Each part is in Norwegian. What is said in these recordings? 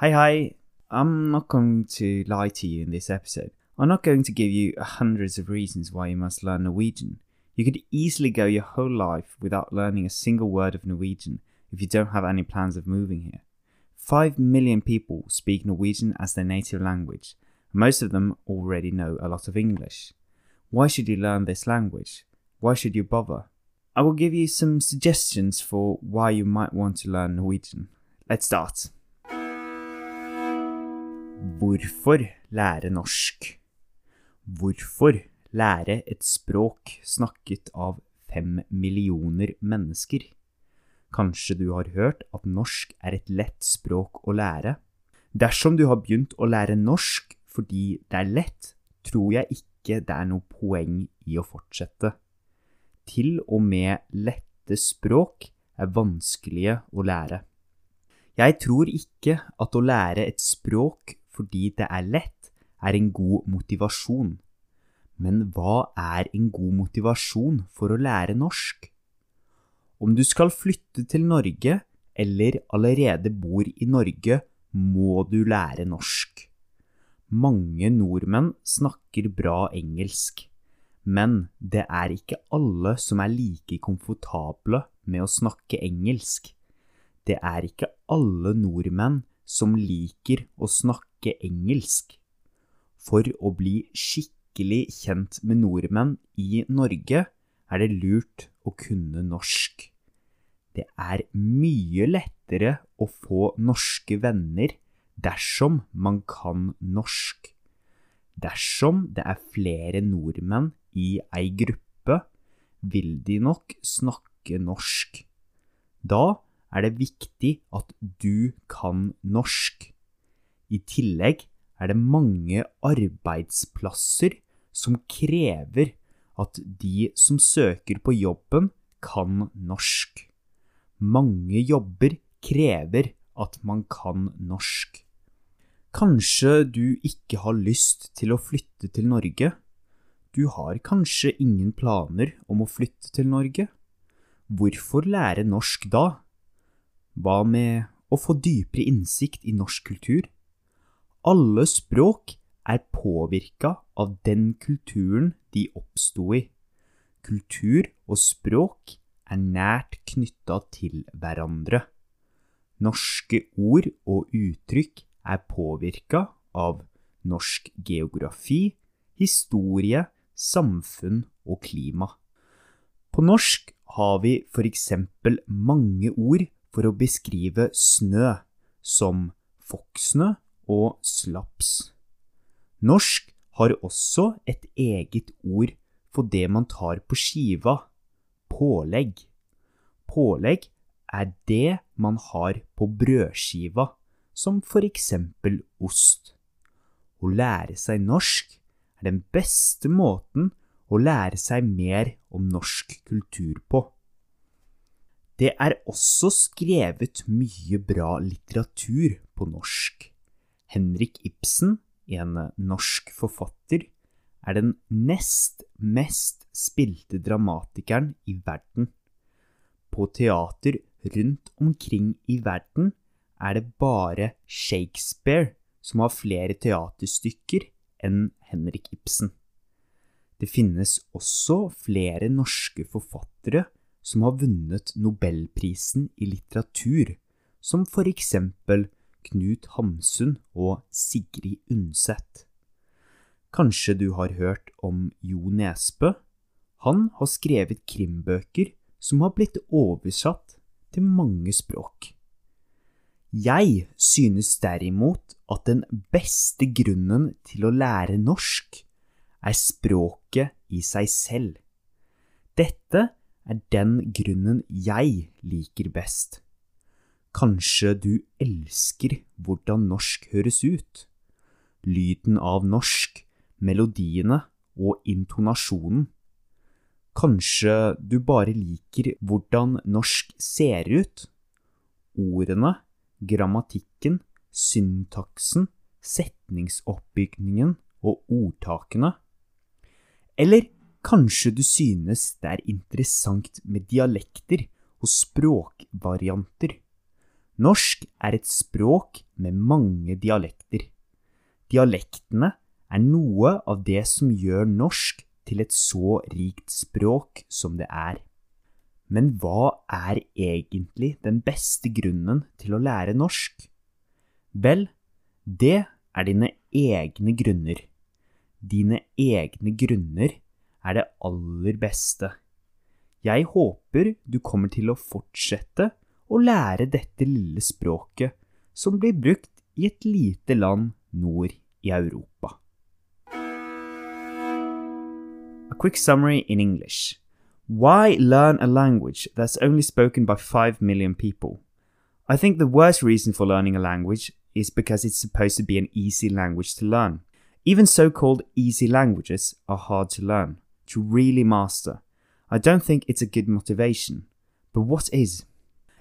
Hi, hi. I'm not going to lie to you in this episode. I'm not going to give you hundreds of reasons why you must learn Norwegian. You could easily go your whole life without learning a single word of Norwegian if you don't have any plans of moving here. Five million people speak Norwegian as their native language. And most of them already know a lot of English. Why should you learn this language? Why should you bother? I will give you some suggestions for why you might want to learn Norwegian. Let's start. Hvorfor lære norsk? Hvorfor lære et språk snakket av fem millioner mennesker? Kanskje du har hørt at norsk er et lett språk å lære? Dersom du har begynt å lære norsk fordi det er lett, tror jeg ikke det er noe poeng i å fortsette. Til og med lette språk er vanskelige å lære. Jeg tror ikke at å lære et språk fordi det er lett, er en god motivasjon. Men hva er en god motivasjon for å lære norsk? Om du skal flytte til Norge, eller allerede bor i Norge, må du lære norsk. Mange nordmenn snakker bra engelsk, men det er ikke alle som er like komfortable med å snakke engelsk. Det er ikke alle nordmenn som liker å snakke engelsk. For å bli skikkelig kjent med nordmenn i Norge er det lurt å kunne norsk. Det er mye lettere å få norske venner dersom man kan norsk. Dersom det er flere nordmenn i ei gruppe, vil de nok snakke norsk. Da er det viktig at du kan norsk. I tillegg er det mange arbeidsplasser som krever at de som søker på jobben, kan norsk. Mange jobber krever at man kan norsk. Kanskje du ikke har lyst til å flytte til Norge? Du har kanskje ingen planer om å flytte til Norge? Hvorfor lære norsk da? Hva med å få dypere innsikt i norsk kultur? Alle språk er påvirka av den kulturen de oppsto i. Kultur og språk er nært knytta til hverandre. Norske ord og uttrykk er påvirka av norsk geografi, historie, samfunn og klima. På norsk har vi eksempel mange ord for å beskrive snø, som fokksnø og slaps. Norsk har også et eget ord for det man tar på skiva, pålegg. Pålegg er det man har på brødskiva, som for eksempel ost. Å lære seg norsk er den beste måten å lære seg mer om norsk kultur på. Det er også skrevet mye bra litteratur på norsk. Henrik Ibsen, en norsk forfatter, er den nest mest spilte dramatikeren i verden. På teater rundt omkring i verden er det bare Shakespeare som har flere teaterstykker enn Henrik Ibsen. Det finnes også flere norske forfattere som har vunnet nobelprisen i litteratur, som for eksempel Knut Hamsun og Sigrid Undset. Kanskje du har hørt om Jo Nesbø? Han har skrevet krimbøker som har blitt oversatt til mange språk. Jeg synes derimot at den beste grunnen til å lære norsk er språket i seg selv. Dette er den grunnen jeg liker best. Kanskje du elsker hvordan norsk høres ut? Lyden av norsk, melodiene og intonasjonen. Kanskje du bare liker hvordan norsk ser ut? Ordene, grammatikken, syntaksen, setningsoppbygningen og ordtakene? Eller Kanskje du synes det er interessant med dialekter og språkvarianter. Norsk er et språk med mange dialekter. Dialektene er noe av det som gjør norsk til et så rikt språk som det er. Men hva er egentlig den beste grunnen til å lære norsk? Vel, det er dine egne grunner. Dine egne grunner er det aller beste. Jeg håper du kommer til å fortsette å lære dette lille språket som blir brukt i et lite land nord i Europa. A quick summary in English. Why learn a language that's only spoken by 5 million people? I think the worst reason for learning a language is because it's supposed to be an easy language to learn. Even so called easy languages are hard to learn, to really master. I don't think it's a good motivation. But what is?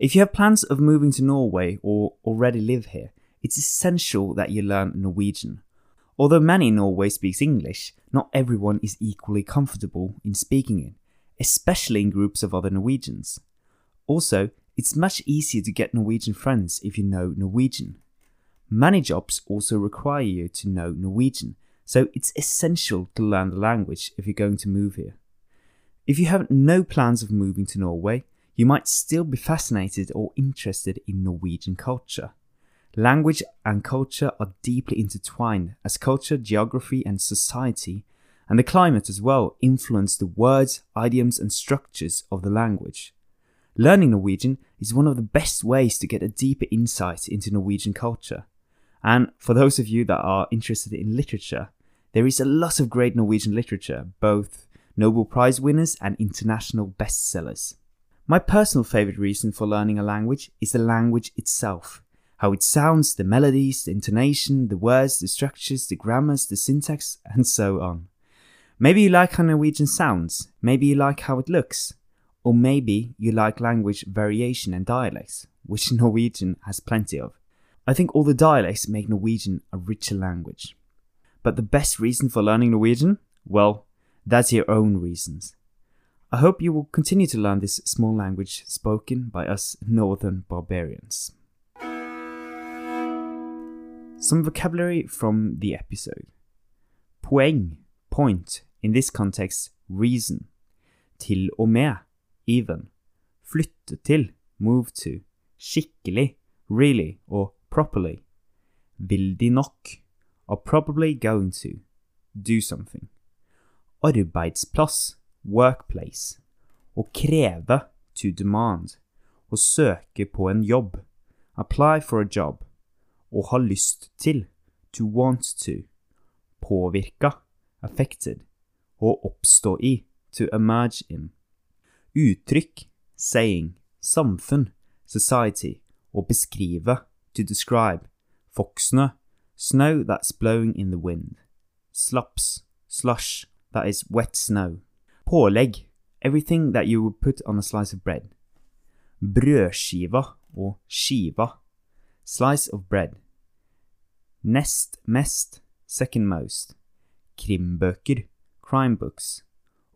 If you have plans of moving to Norway or already live here, it's essential that you learn Norwegian. Although many in Norway speaks English, not everyone is equally comfortable in speaking it, especially in groups of other Norwegians. Also, it's much easier to get Norwegian friends if you know Norwegian. Many jobs also require you to know Norwegian, so it's essential to learn the language if you're going to move here. If you have no plans of moving to Norway, you might still be fascinated or interested in Norwegian culture. Language and culture are deeply intertwined as culture, geography, and society, and the climate as well, influence the words, idioms, and structures of the language. Learning Norwegian is one of the best ways to get a deeper insight into Norwegian culture. And for those of you that are interested in literature, there is a lot of great Norwegian literature, both Nobel Prize winners and international bestsellers. My personal favorite reason for learning a language is the language itself how it sounds, the melodies, the intonation, the words, the structures, the grammars, the syntax, and so on. Maybe you like how Norwegian sounds, maybe you like how it looks, or maybe you like language variation and dialects, which Norwegian has plenty of. I think all the dialects make Norwegian a richer language. But the best reason for learning Norwegian? Well, that's your own reasons. I hope you will continue to learn this small language spoken by us northern barbarians. Some vocabulary from the episode. Poeng, point, in this context reason. Til og med, even. Flytte til, move to. Skikkelig, really or properly. Vildig nok, are probably going to. Do something. Arbeidsplass, workplace. Å kreve, to demand. Å søke på en jobb. Apply for a job å ha lyst til, to want to, påvirka, affected, å oppstå i, to emerge in, uttrykk, saying, samfunn, society, å beskrive, to describe, foxnø, snow that's blowing in the wind, slups, slush, that is wet snow, pålegg, everything that you would put on a slice of bread, brødskiva og skiva, Slice of bread. Nest mest, second most. Krimbøker, crime books.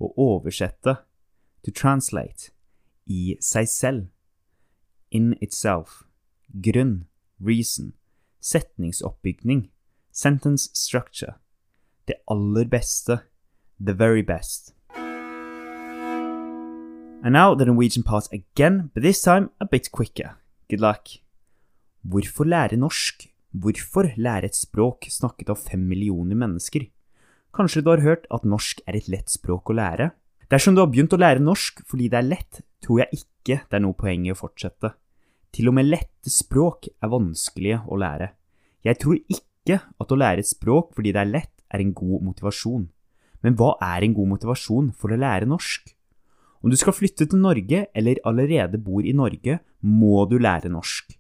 Å oversette, to translate. I seg selv. In itself. Grunn, reason. Setningsoppbygning, sentence structure. Det aller beste, the very best. And now the Norwegian part again, but this time a bit quicker. Good luck. Hvorfor lære norsk? Hvorfor lære et språk snakket av fem millioner mennesker? Kanskje du har hørt at norsk er et lett språk å lære? Dersom du har begynt å lære norsk fordi det er lett, tror jeg ikke det er noe poeng i å fortsette. Til og med lette språk er vanskelige å lære. Jeg tror ikke at å lære et språk fordi det er lett, er en god motivasjon. Men hva er en god motivasjon for å lære norsk? Om du skal flytte til Norge eller allerede bor i Norge, må du lære norsk.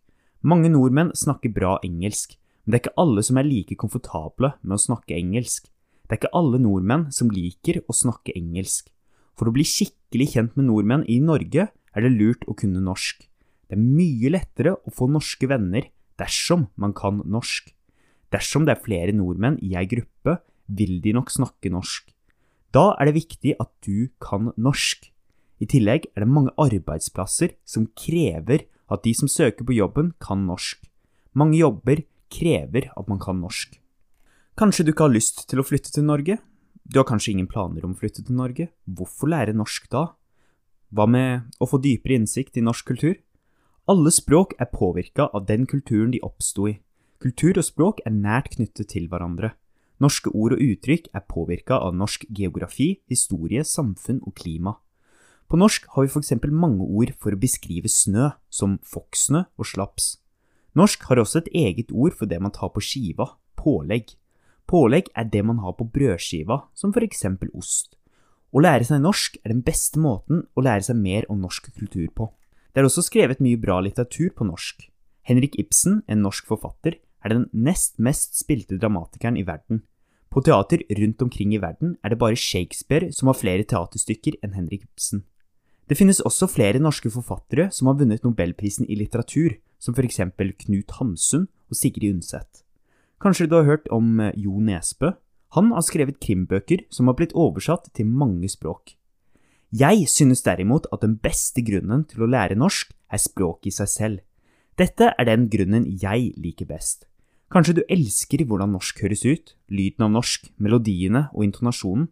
Mange nordmenn snakker bra engelsk, men det er ikke alle som er like komfortable med å snakke engelsk. Det er ikke alle nordmenn som liker å snakke engelsk. For å bli skikkelig kjent med nordmenn i Norge er det lurt å kunne norsk. Det er mye lettere å få norske venner dersom man kan norsk. Dersom det er flere nordmenn i ei gruppe, vil de nok snakke norsk. Da er det viktig at du kan norsk. I tillegg er det mange arbeidsplasser som krever at de som søker på jobben, kan norsk. Mange jobber krever at man kan norsk. Kanskje du ikke har lyst til å flytte til Norge? Du har kanskje ingen planer om å flytte til Norge? Hvorfor lære norsk da? Hva med å få dypere innsikt i norsk kultur? Alle språk er påvirka av den kulturen de oppsto i. Kultur og språk er nært knyttet til hverandre. Norske ord og uttrykk er påvirka av norsk geografi, historie, samfunn og klima. På norsk har vi eksempel mange ord for å beskrive snø, som fokksnø og slaps. Norsk har også et eget ord for det man tar på skiva, pålegg. Pålegg er det man har på brødskiva, som eksempel ost. Å lære seg norsk er den beste måten å lære seg mer om norsk kultur på. Det er også skrevet mye bra litteratur på norsk. Henrik Ibsen, en norsk forfatter, er den nest mest spilte dramatikeren i verden. På teater rundt omkring i verden er det bare Shakespeare som har flere teaterstykker enn Henrik Ibsen. Det finnes også flere norske forfattere som har vunnet nobelprisen i litteratur, som for eksempel Knut Hamsun og Sigrid Undset. Kanskje du har hørt om eh, Jo Nesbø? Han har skrevet krimbøker som har blitt oversatt til mange språk. Jeg synes derimot at den beste grunnen til å lære norsk er språket i seg selv. Dette er den grunnen jeg liker best. Kanskje du elsker hvordan norsk høres ut, lyden av norsk, melodiene og intonasjonen.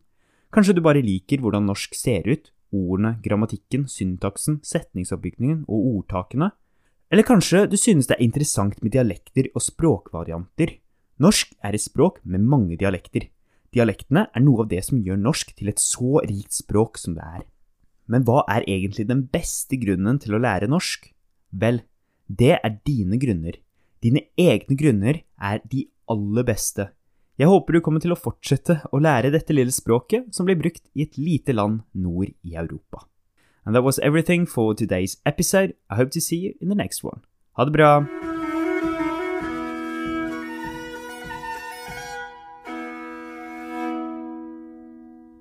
Kanskje du bare liker hvordan norsk ser ut, ordene, grammatikken, syntaksen, setningsoppbygningen og ordtakene. Eller kanskje du synes det er interessant med dialekter og språkvarianter. Norsk er et språk med mange dialekter. Dialektene er noe av det som gjør norsk til et så rikt språk som det er. Men hva er egentlig den beste grunnen til å lære norsk? Vel, det er dine grunner. Dine egne grunner er de aller beste. Jeg håper du kommer til å fortsette å lære dette lille språket som blir brukt i et lite land nord i Europa. And that was everything for today's episode. I hope to see you in the next one. Ha det bra!